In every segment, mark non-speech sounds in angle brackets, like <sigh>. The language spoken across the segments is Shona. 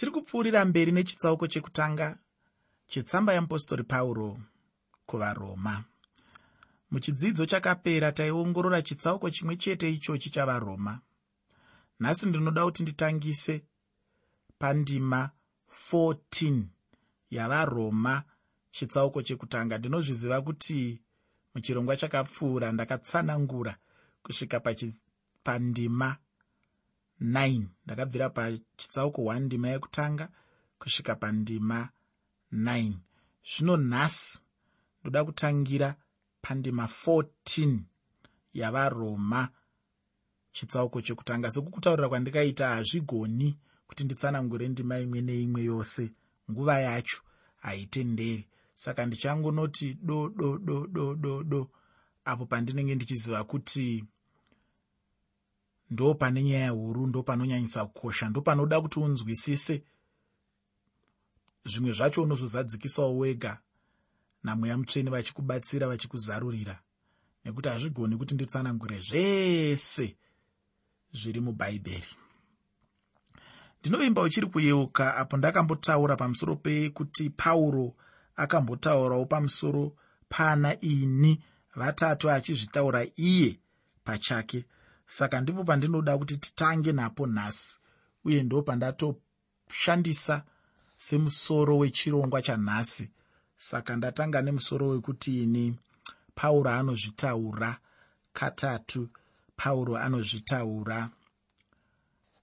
tiri kupfuurira mberi nechitsauko chekutanga chetsamba yeapostori pauro kuvaroma. Muchidzidzo chakapera taiongorora chitsauko chimwe chete ichochi chavaroma. Nhasi ndinoda kuti nditangise pandima 14 yavaroma chitsauko chekutanga. Ndinozviziva kuti muchirongwa chakapfuura ndakatsanangura kusvika pandima 9 ndakabvira pachitsauko 1 ndima yekutanga kusvika pandima 9 zvino nhasi ndoda kutangira pandima 14 yavaroma. Chitsauko chekutanga. Sekukutaurira kwandikaita hazvigoni kuti nditsanangure ndima imwe neimwe yose. Nguva yacho haitenderi. Saka ndichangonoti do do do do do do. Apo pandinenge ndichiziva kuti ndo pane nyaya huru ndo panonyanyisa kukosha ndo panoda kuti unzwisise. Zvimwe zvacho unozozadzikisawo wega namweya mutsveni vachikubatsira vachikuzarurira nekuti hazvigoni kuti nditsanangure zvese zviri mubhaibheri ndinovimba uchiri kuyeuka apo ndakambotaura pamusoro pekuti pauro akambotaurawo pamusoro pana ini vatatu achizvitaura iye pachake saka ndipo pandinoda kuti titange napo nhasi uye ndo pandatoshandisa semusoro wechirongwa chanhasi. Saka ndatanga nemusoro wekuti ini pauro anozvitaura. Katatu pauro anozvitaura.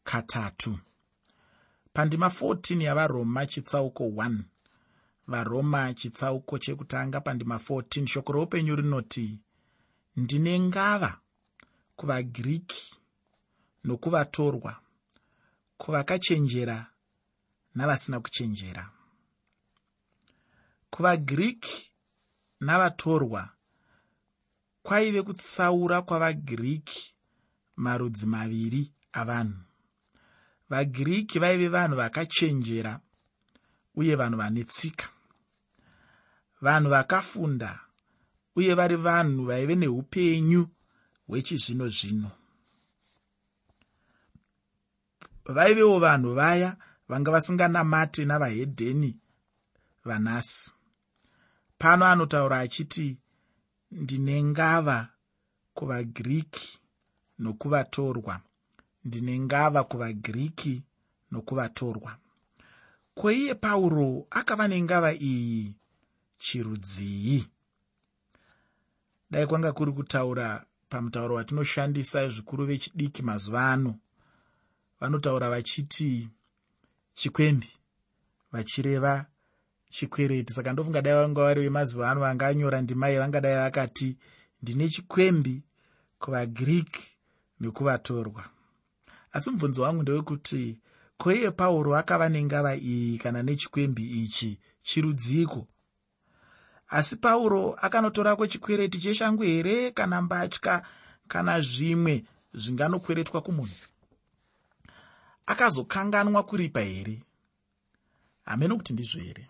Katatu. Pandima 14 yavaroma chitsauko 1 varoma chitsauko chekutanga pandima 14 shoko roupenyu rinoti ndine ngava kuvagiriki nokuvatorwa kuvakachenjera navasina kuchenjera. Kuvagiriki navatorwa kwaive kutsaura kwavagiriki marudzi maviri avanhu. Vagiriki vaive vanhu vakachenjera uye vanhu vane tsika. Vanhu vakafunda uye vari vanhu vaive neupenyu hwechizvino zvino vaivewo vanhu vaya vanga vasinganamate navahedheni vanhasi. Pano anotaura achiti ndine ngava kuvagiriki nokuvatorwa. Ndine ngava kuvagiriki nokuvatorwa. Kweiye pauro akava nengava iyi chirudzii? Dai kwanga kuri kutaura pamutauro watinoshandisa zvikuru vechidiki mazuva ano vanotaura vachiti chikwembi vachireva chikwereti. Saka ndofunga dai vanga vari vemazuva ano vanganyora ndimai vangadai vakati ndine chikwembi kuvagiriki nekuvatorwa asi mubvunzo wangu ndewekuti koiye pauro akava nengava iyi kana nechikwembi ichi chirudziko asi pauro akanotorako chikwereti cheshangu here kana mbatya kana zvimwe zvinganokweretwa kumunhu? Akazokanganwa kuripa here? Hamene kuti ndizvo here?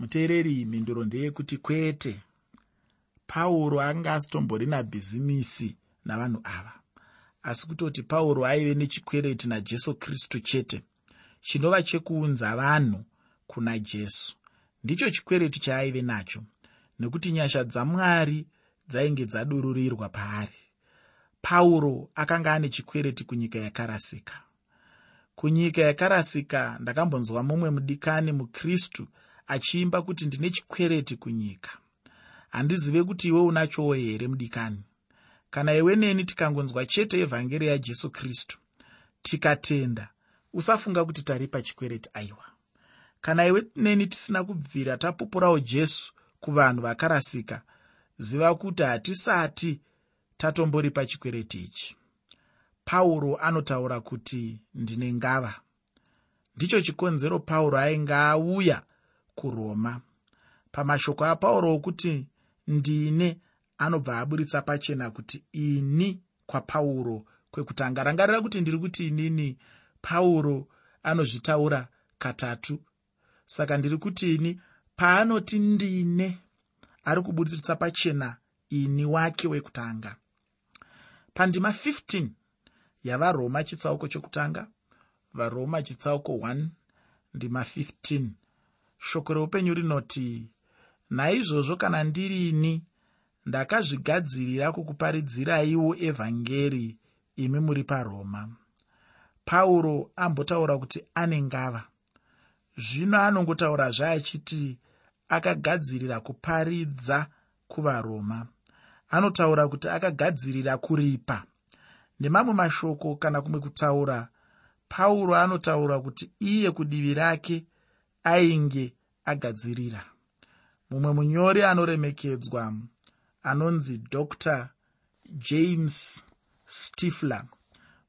Muteereri mhinduro ndeyekuti kwete. Pauro anga asitomborina bhizimisi navanhu ava. Asi kutoti pauro aive nechikwereti najesu kristu chete chinova chekuunza vanhu kuna jesu ndicho chikwereti chaaive nacho nekuti nyasha dzamwari dzainge dzadururirwa paari. Pauro akanga ane chikwereti kunyika yakarasika. Kunyika yakarasika ndakambonzwa mumwe mudikani mukristu achiimba kuti ndine chikwereti kunyika. Handizive kuti iwe unachowo here mudikani? Kana iwe neni tikangonzwa chete evhangeri yajesu kristu tikatenda usafunga kuti taripa chikwereti aiwa kana iwe neni tisina kubvira tapupurawo jesu kuvanhu vakarasika. Ziva kuti hatisati tatomboripa chikwereti ichi. Pauro anotaura kuti ndine ngava. Ndicho chikonzero pauro ainge auya kuroma. Pamashoko apauro okuti ndine anobva aburitsa pachena kuti ini kwapauro kwekutanga. Rangarira kuti ndiri kuti inini pauro anozvitaura katatu saka ndiri kuti ini paanoti ndine ari kubudiritsa pachena ini wake wekutanga. Pandima 15 yavaroma chitsauko chokutanga varoma chitsauko 1 ndima 15 shoko reupenyu rinoti naizvozvo kana ndirini ndakazvigadzirira kukuparidziraiwo evhangeri imi muri paroma pauro ambotaura kuti ane ngava zvino anongotaurazve achiti akagadzirira kuparidza kuvaroma. Anotaura kuti akagadzirira kuripa. Nemamwe mashoko kana kumwe kutaura pauro anotaura kuti iye kudivi rake ainge agadzirira. Mumwe munyori anoremekedzwa anonzi dr james stifler.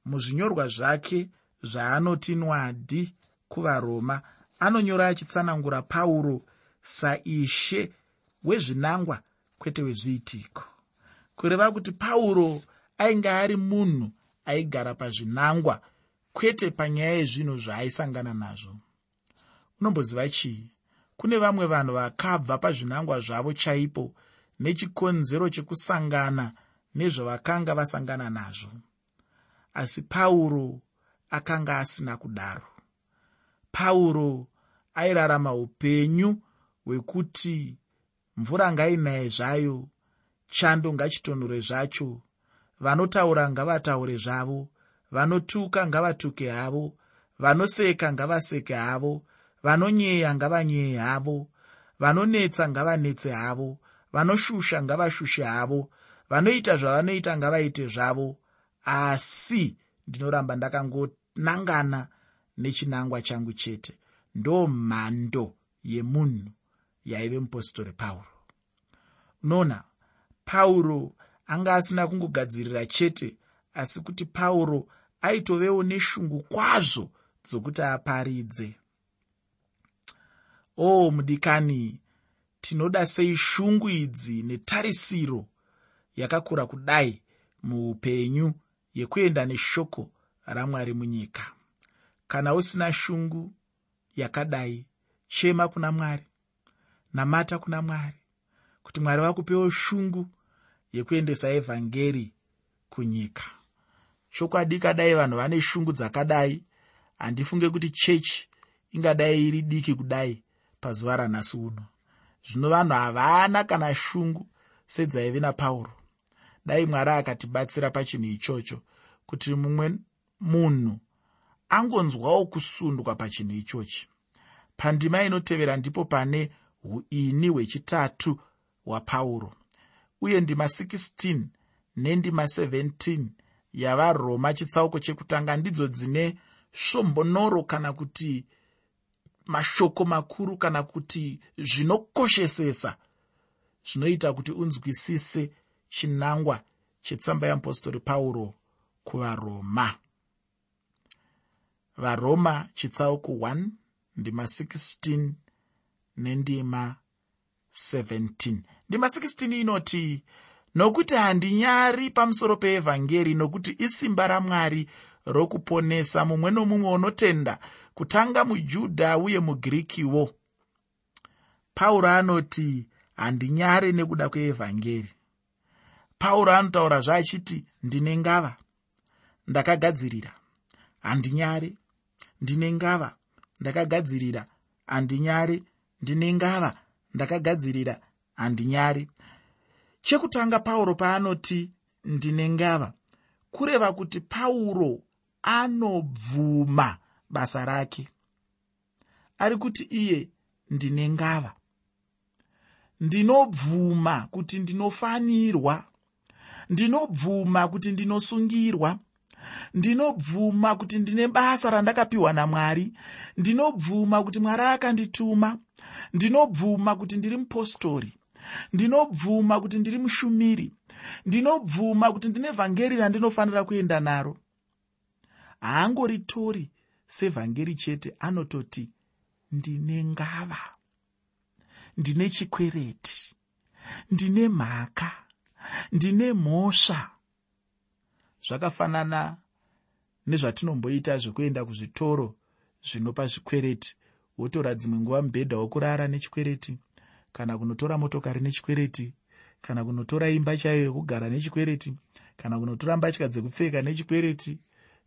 Muzvinyorwa zvake zvaanoti nwadi kuvaroma anonyora achitsanangura pauro saishe wezvinangwa kwete wezviitiko? Kureva kuti pauro ainge ari munhu aigara pazvinangwa kwete panyaya yezvinhu zvaaisangana nazvo. Unomboziva chii? Kune vamwe vanhu vakabva pazvinangwa zvavo chaipo nechikonzero chekusangana nezvavakanga vasangana nazvo. Asi pauro akanga asina kudaro. Pauro airarama upenyu hwekuti mvura ngainaye zvayo chando ngachitonhore zvacho. Vanotaura ngavataure zvavo vanotuka ngavatuke havo vanoseka ngavaseke havo vanonyeya ngavanyeye havo vanonetsa ngavanetse havo vanoshusha ngavashushe havo vanoita zvavanoita ngavaite zvavo. Asi ndinoramba ndakangonangana nechinangwa changu chete ndo mhando yemunhu yaive mupostori pauro. Nona pauro anga asina kungogadzirira chete asi kuti pauro aitovewo neshungu kwazvo dzokuti aparidze. O oh, mudikani tinoda sei shungu idzi netarisiro yakakura kudai muupenyu yekuenda neshoko ramwari munyika? Kana usina shungu yakadai chema kuna mwari namata kuna mwari kuti mwari vakupewo shungu yekuendesa evhangeri kunyika. Chokwadi kadai vanhu vane shungu dzakadai handifunge kuti chechi ingadai iri diki kudai pazuva ranhasi uno. Zvino vanhu havana kana shungu sedzaive napauro. Dai mwari akatibatsira pachinhu ichocho kuti mumwe munhu angonzwawo kusundwa pachinhu ichochi. Pandima inotevera ndipo pane uini hwechitatu hwapauro uye ndima 16 nendima 17 yavaroma chitsauko chekutanga ndidzo dzine svombonoro kana kuti mashoko makuru kana kuti zvinokoshesesa zvinoita kuti unzwisise chinangwa chetsamba yeapostori pauro kuvaroma varoma chitsauko 1 ndima 16 nendima 17 ndima 16 inoti nokuti handinyari pamusoro peevhangeri nokuti isimba ramwari rokuponesa mumwe nomumwe unotenda kutanga mujudha uye mugirikiwo pauro anoti handinyare nekuda kweevhangeri. Pauro anotaura zvaachiti ndine ngava ndakagadzirira. Handinyare ndine ngava ndakagadzirira handinyare ndine ngava ndakagadzirira handinyare chekutanga pauro paanoti ndine ngava kureva kuti pauro anobvuma basa rake. Ari kuti iye ndine ngava. Ndinobvuma kuti ndinofanirwa. Ndinobvuma kuti ndinosungirwa ndinobvuma kuti ndine basa randakapiwa namwari ndinobvuma kuti mwari akandituma ndinobvuma kuti ndiri mupostori ndinobvuma kuti ndiri mushumiri ndinobvuma kuti ndine vhangeri randinofanira kuenda naro. Haangoritori sevhangeri chete anototi ndine ngava ndine chikwereti ndine mhaka ndine mhosva. Zvakafanana nezvatinomboita zvekuenda kuzvitoro zvinopa zvikwereti. Wotora dzimwe nguva mubhedha wokurara nechikwereti kana kunotora motokari nechikwereti kana kunotora imba chaiyo yekugara nechikwereti kana kunotora mbatya dzekupfeka nechikwereti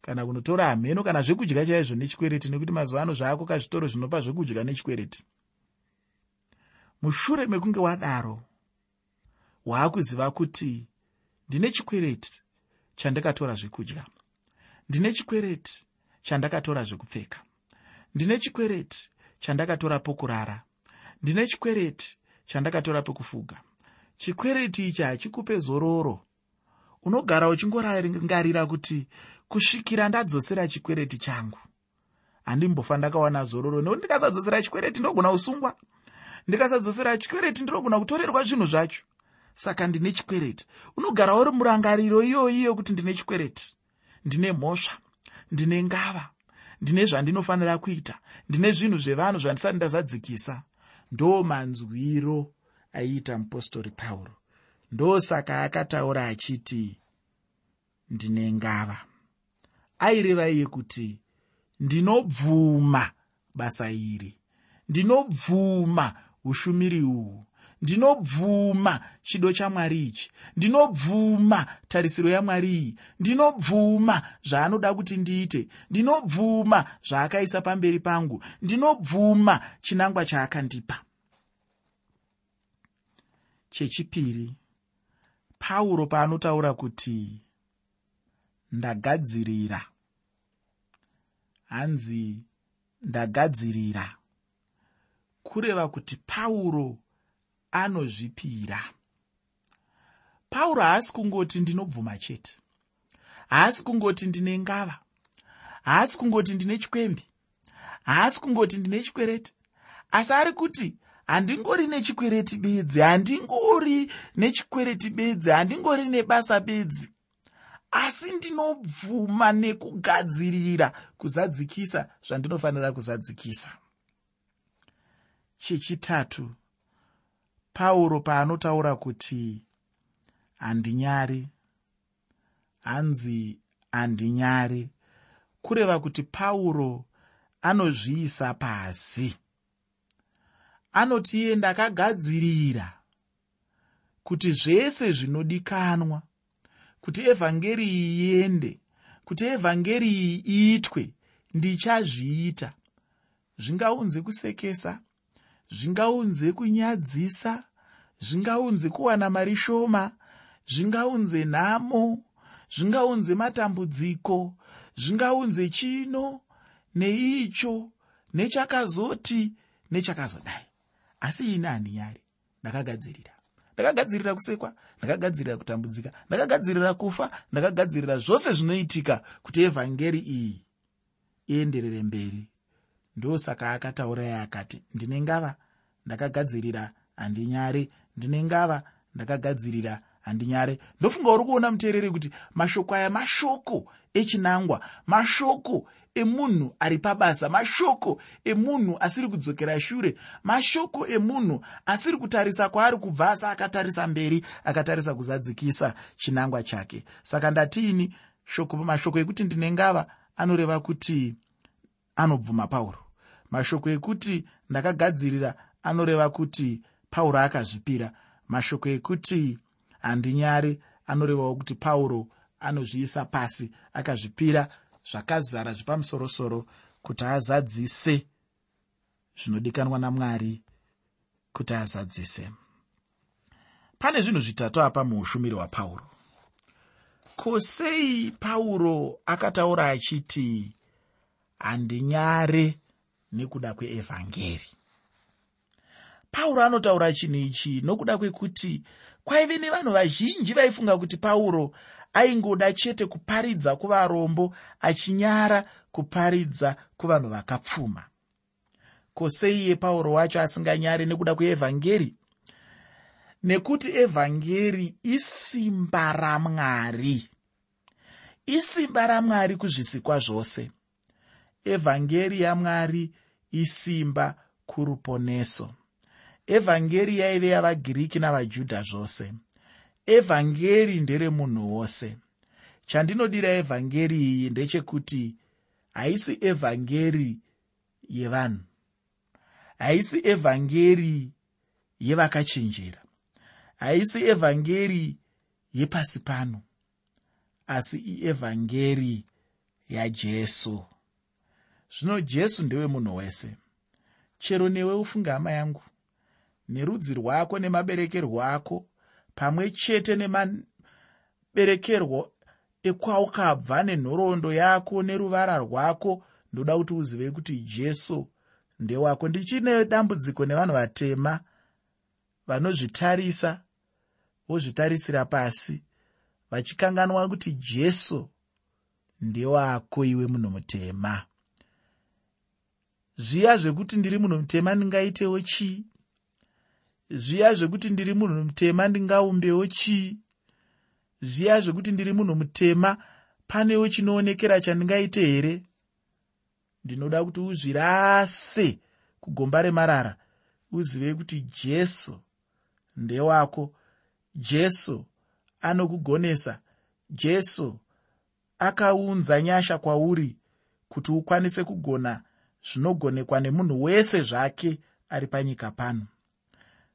kana kunotora hamheno kana zvekudya chaizvo nechikwereti nekuti mazuva ano zvaako kazvitoro zvinopa zvekudya nechikwereti. Mushure mekunge wadaro waakuziva kuti ndine chikwereti chandakatora zvekudya ndine chikwereti chandakatora zvekupfeka. Ndine chikwereti chandakatora pokurara. Ndine chikwereti chandakatora pekufuga chikwereti ichi hachikupe zororo. Unogara uchingorangarira kuti kusvikira ndadzosera chikwereti changu. Handimbofa ndakawana zororo nekuti ndikasadzosera chikwereti ndinogona kusungwa. Ndikasadzosera chikwereti ndinogona kutorerwa zvinhu zvacho. Saka ndine chikwereti. Unogara uri murangariro iyoyi yokuti ndine chikwereti ndine mhosva ndine ngava ndine zvandinofanira kuita ndine zvinhu zvevanhu zvandisati ndazadzikisa. Ndo manzwiro aiita mupostori pauro. Ndosaka akataura achiti ndine ngava. Aireva iye kuti ndinobvuma basa iri. Ndinobvuma ushumiri uhwu ndinobvuma chido chamwari ichi ndinobvuma tarisiro yamwari iyi ndinobvuma zvaanoda kuti ndiite ndinobvuma zvaakaisa pamberi pangu ndinobvuma chinangwa chaakandipa chechipiri pauro paanotaura kuti ndagadzirira. Hanzi ndagadzirira. Kureva kuti pauro anozvipira. Pauro haasi kungoti ndinobvuma chete. Haasi kungoti ndine ngava. Haasi kungoti ndine chikwembi haasi kungoti ndine chikwereti. Asi ari kuti handingori nechikwereti bedzi handingori nechikwereti bedzi handingori nebasa bedzi. Asi ndinobvuma nekugadzirira kuzadzikisa zvandinofanira kuzadzikisa. Chechitatu pauro paanotaura kuti handinyari. Hanzi handinyari. Kureva kuti pauro anozviisa pasi. Anoti iye ndakagadzirira kuti zvese zvinodikanwa kuti evhangeri iyi iende kuti evhangeri iyi iitwe ndichazviita. Zvingaunze kusekesa zvingaunze kunyadzisa zvingaunze kuwana mari shoma zvingaunze nhamo zvingaunze matambudziko zvingaunze chino neicho nechakazoti nechakazodai. Asi ini handinyari ndakagadzirira. Ndakagadzirira kusekwa ndakagadzirira kutambudzika ndakagadzirira kufa ndakagadzirira zvose zvinoitika kuti evhangeri iyi ienderere mberi ndosaka akataura ye akati ndine ngava ndakagadzirira handinyare ndine ngava ndakagadzirira handinyare ndofunga uri kuona muteereri kuti mashoko aya mashoko echinangwa mashoko emunhu ari pabasa mashoko emunhu asiri kudzokera shure mashoko emunhu asiri kutarisa kwaari kubva asi akatarisa mberi akatarisa kuzadzikisa chinangwa chake. Saka ndatiini shoko mashoko ekuti ndine ngava anoreva kuti anobvuma pauro mashoko ekuti ndakagadzirira anoreva kuti pauro akazvipira. Mashoko ekuti handinyari anorevawo kuti pauro anozviisa pasi akazvipira zvakazara zvepamusorosoro kuti azadzise zvinodikanwa namwari kuti azadzise. Pane zvinhu zvitatu apa muushumiri hwapauro. Ko sei pauro akataura achiti handinyare nekuda kweevhangeri. Pauro anotaura chinhu ichi nokuda kwekuti kwaive nevanhu vazhinji vaifunga kuti pauro aingoda chete kuparidza kuvarombo achinyara kuparidza kuvanhu vakapfuma. Ko seiye pauro wacho asinganyari nekuda kweevhangeri? Nekuti evhangeri isimba ramwari. Isimba ramwari kuzvisikwa zvose. Evhangeri yamwari isimba kuruponeso. Evhangeri yaive yavagiriki navajudha zvose. Evhangeri nderemunhu wose. Chandinodira evhangeri iyi ndechekuti haisi evhangeri yevanhu. Haisi evhangeri yevakachenjera. Haisi evhangeri yepasi pano. Asi ievhangeri yajesu zvino jesu ndewe munhu wese. Chero newe ufunge hama yangu. Nerudzi rwako nemaberekerwo ako pamwe chete nemaberekerwo ekwaukabva nenhoroondo yako neruvara rwako ndoda kuti uzive kuti jesu ndewako. Ndichine dambudziko nevanhu vatema vanozvitarisa vozvitarisira pasi vachikanganwa kuti jesu ndewako iwe munhu mutema zviya zvekuti ndiri munhu mutema ndingaitewo chii? Zviya zvekuti ndiri munhu mutema ndingaumbewo chii? Zviya zvekuti ndiri munhu mutema panewo chinoonekera chandingaite here? Ndinoda kuti uzvirase kugomba remarara uzive kuti jesu ndewako. Jesu anokugonesa. Jesu akaunza nyasha kwauri kuti ukwanise kugona zvinogonekwa nemunhu wese zvake ari panyika pano.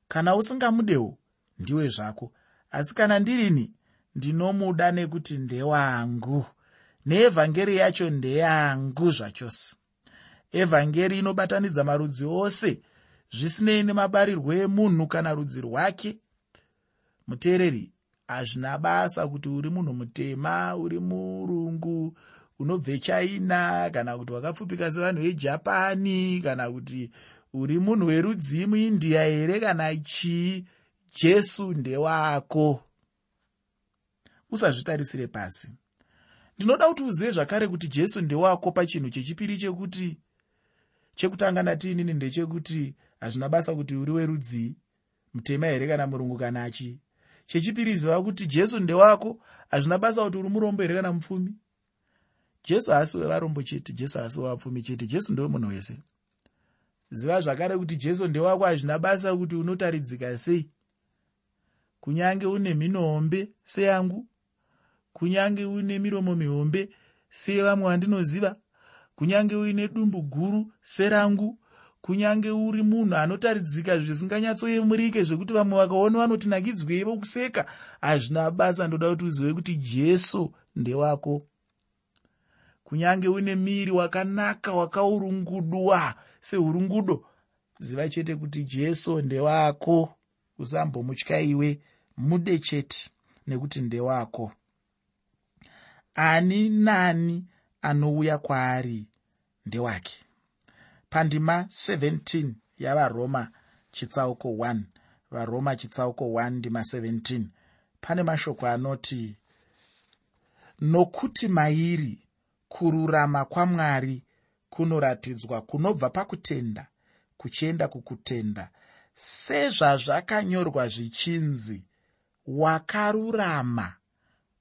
Kana usingamudewo ndiwe zvako. Asi kana ndirini ndinomuda nekuti ndewangu. Neevhangeri yacho ndeyangu zvachose. Evhangeri inobatanidza marudzi ose. Zvisinei nemabarirwo emunhu kana rudzi rwake. Muteereri hazvina basa kuti uri munhu mutema uri murungu unobve china kana kuti wakapfupika sevanhu vejapani kana kuti uri munhu werudzi muindia here kana chii jesu ndewako. Usazvitarisire pasi. Ndinoda kuti uzive zvakare kuti jesu ndewako pachinhu chechipiri chekuti chekutanga natiinini ndechekuti hazvina basa kuti uri werudzii mutema here kana murungu kana chii chechipiri ziva kuti jesu ndewako hazvina basa kuti uri murombo here kana mupfumi jesu haasi wevarombo chete jesu haasi wevapfumi chete jesu ndewe munhu wese. Ziva zvakare kuti jesu ndewako hazvina basa kuti unotaridzika sei. Kunyange une mhino hombe seyangu kunyange uine miromo mihombe sevamwe vandinoziva kunyange uine dumbu guru serangu kunyange uri munhu anotaridzika zvisinganyatsoyemurike zvekuti vamwe vakaona vanotinakidzwei vokuseka hazvina basa. Ndoda kuti uzive kuti jesu ndewako kunyange une miri wakanaka wakaurungudwa seurungudo ziva chete kuti jesu ndewako. Usambomutya mude chete nekuti ndewako. Ani nani anouya kwaari ndewake? Pandima 17 yavaroma chitsauko 1 varoma chitsauko 1 ndima 17 pane mashoko anoti nokuti mairi kururama kwamwari kunoratidzwa kunobva pakutenda kuchienda kukutenda sezvazvakanyorwa zvichinzi wakarurama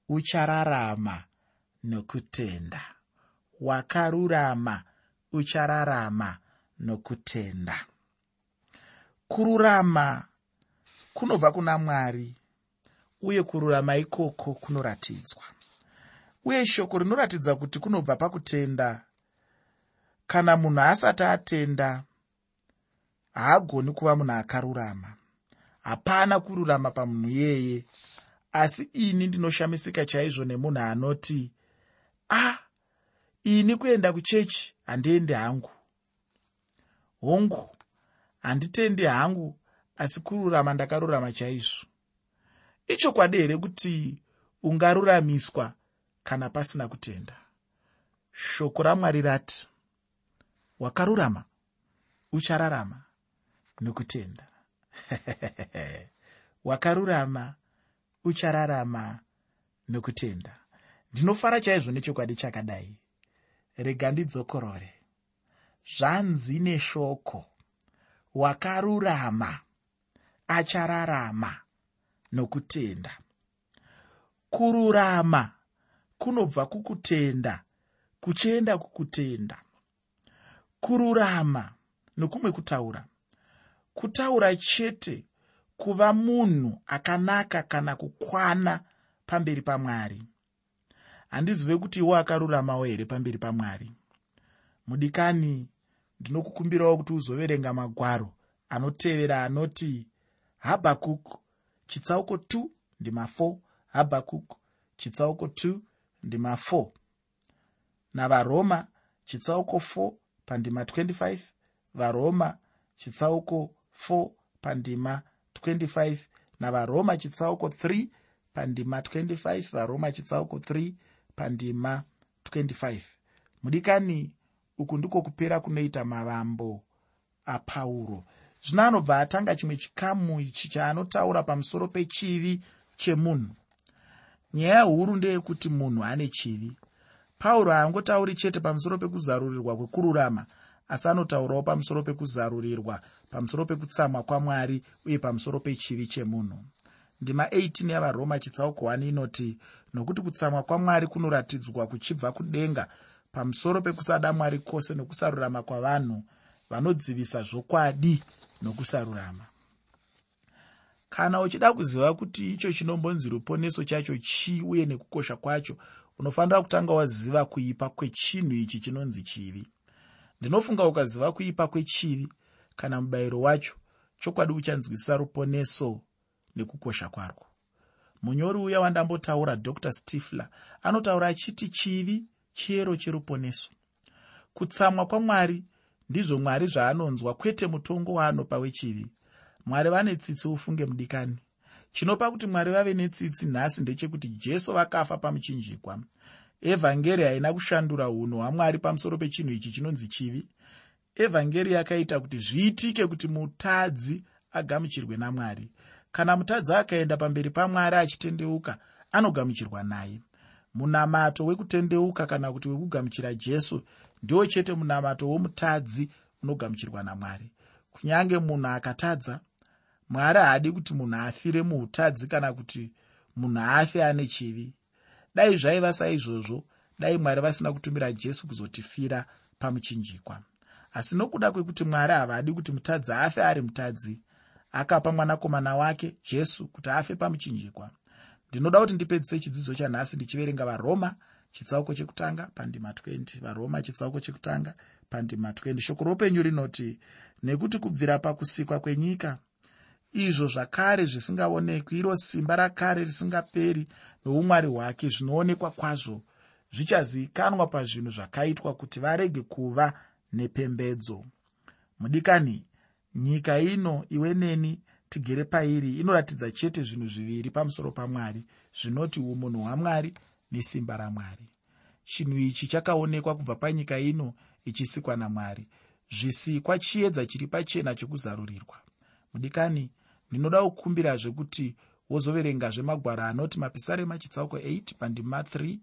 uchararama nokutenda. Wakarurama uchararama nokutenda. Kururama kunobva kuna mwari uye kururama ikoko kunoratidzwa uye shoko rinoratidza kuti kunobva pakutenda. Kana munhu asati atenda haagoni kuva munhu akarurama. Hapana kururama pamunhu iyeye. Asi ini ndinoshamisika chaizvo nemunhu anoti a ah, ini kuenda kuchechi handiendi hangu. Hongu handitendi hangu asi kururama ndakarurama chaizvo. Ichokwadi here kuti ungaruramiswa kana pasina kutenda. Shoko ramwari rati wakarurama uchararama nokutenda. <laughs> Wakarurama uchararama nokutenda. Ndinofara chaizvo nechokwadi chakadai. Rega ndidzokorore zvanzi neshoko. Wakarurama achararama nokutenda. Kururama kunobva kukutenda kuchienda kukutenda. Kururama nokumwe kutaura. Kutaura chete kuva munhu akanaka kana kukwana pamberi pamwari. Handizive kuti iwo akaruramawo here pamberi pamwari. Mudikani ndinokukumbirawo kuti uzoverenga magwaro anotevera anoti habhakuk chitsauko 2 ndima 4 habhakuk chitsauko 2 ndima 4 navaroma chitsauko 4 pandima 25 varoma chitsauko 4 pandima 25 navaroma chitsauko 3 pandima 25 varoma chitsauko 3 pandima 25 mudikani uku ndiko kupera kunoita mavambo apauro zvino anobva atanga chimwe chikamu ichi chaanotaura pamusoro pechivi chemunhu nyaya huru ndeyekuti munhu ane chivi. Pauro haangotauri chete pamusoro pekuzarurirwa kwekururama asi anotaurawo pamusoro pekuzarurirwa pamusoro pekutsamwa kwamwari uye pamusoro pechivi chemunhu. Ndima 18 yavaroma chitsauko 1 inoti nokuti kutsamwa kwamwari kunoratidzwa kuchibva kudenga pamusoro pekusada mwari kwose nokusarurama kwavanhu vanodzivisa zvokwadi nokusarurama kana uchida kuziva kuti icho chinombonzi ruponeso chacho chii uye nekukosha kwacho unofanira kutanga waziva kuipa kwechinhu ichi chinonzi chivi. Ndinofunga ukaziva kuipa kwechivi kana mubayiro wacho chokwadi uchanzwisisa ruponeso nekukosha kwarwo munyori uya wandambotaura dr stifler anotaura achiti chivi chiyero cheruponeso. Kutsamwa kwamwari ndizvo mwari zvaanonzwa kwete mutongo waanopa wechivi mwari vane tsitsi ufunge mudikani. Chinopa kuti mwari vave netsitsi nhasi ndechekuti jesu vakafa pamuchinjikwa. Evhangeri haina kushandura unhu hwamwari pamusoro pechinhu ichi chinonzi chivi. Evhangeri yakaita kuti zviitike kuti mutadzi agamuchirwe namwari. Kana mutadzi akaenda pamberi pamwari achitendeuka anogamuchirwa naye. Munamato wekutendeuka kana kuti wekugamuchira jesu ndiwo chete munamato womutadzi unogamuchirwa namwari. Kunyange munhu akatadza mwari haadi kuti munhu afire muutadzi kana kuti munhu afe ane chivi. Dai zvaiva saizvozvo dai mwari vasina kutumira jesu kuzotifira pamuchinjikwa. Asi nokuda kwekuti mwari havadi kuti mutadzi afe ari mutadzi akapa mwanakomana wake jesu kuti afe pamuchinjikwa ndinoda kuti ndipedzise chidzidzo chanhasi ndichiverenga varoma chitsauko chekutanga pandima 20 varoma chitsauko chekutanga pandima 20 shoko roupenyu rinoti nekuti kubvira pakusikwa kwenyika izvo zvakare zvisingaonekwi. Iro simba rakare risingaperi noumwari hwake zvinoonekwa kwazvo zvichazivikanwa pazvinhu zvakaitwa kuti varege kuva nepembedzo. Mudikani nyika ino iwe neni tigere pairi. Inoratidza chete zvinhu zviviri pamusoro pamwari zvinoti umunhu hwamwari nesimba ramwari. Chinhu ichi chakaonekwa kubva panyika ino ichisikwa namwari. Zvisikwa chiedza chiri pachena chokuzarurirwa. Mudikani ndinoda kukumbirazve kuti wozoverengazve magwaro anoti mapisarema chitsauko 8 pandima 3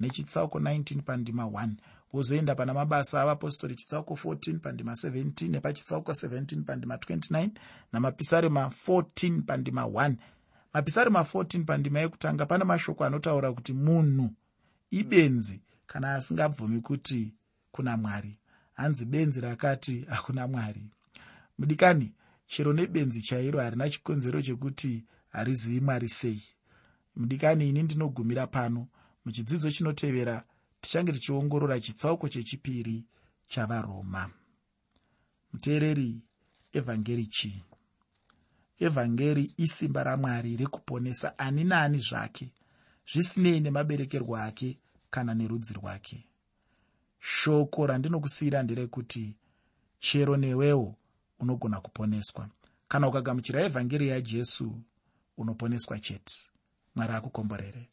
nechitsauko 19 pandima 1 wozoenda pana mabasa avapostori chitsauko 14 pandima 17 nepachitsauko 17 pandima 29 namapisarema 14 pandima 1 mapisarema 14 pandima yekutanga pane mashoko anotaura kuti munhu ibenzi kana asingabvumi kuti kuna mwari. Hanzi benzi rakati hakuna mwari. Mudikani chero nebenzi chairo harina chikonzero chekuti harizivi mwari sei. Mudikani ini ndinogumira pano muchidzidzo chinotevera tichange tichiongorora chitsauko chechipiri chavaroma. Muteereri evhangeri chii? Evhangeri isimba ramwari rekuponesa ani naani zvake zvisinei nemaberekerwo ake kana nerudzi rwake. Shoko randinokusiyira nderekuti chero newewo unogona kuponeswa. Kana ukagamuchira evhangeri yajesu unoponeswa chete. Mwari akukomborere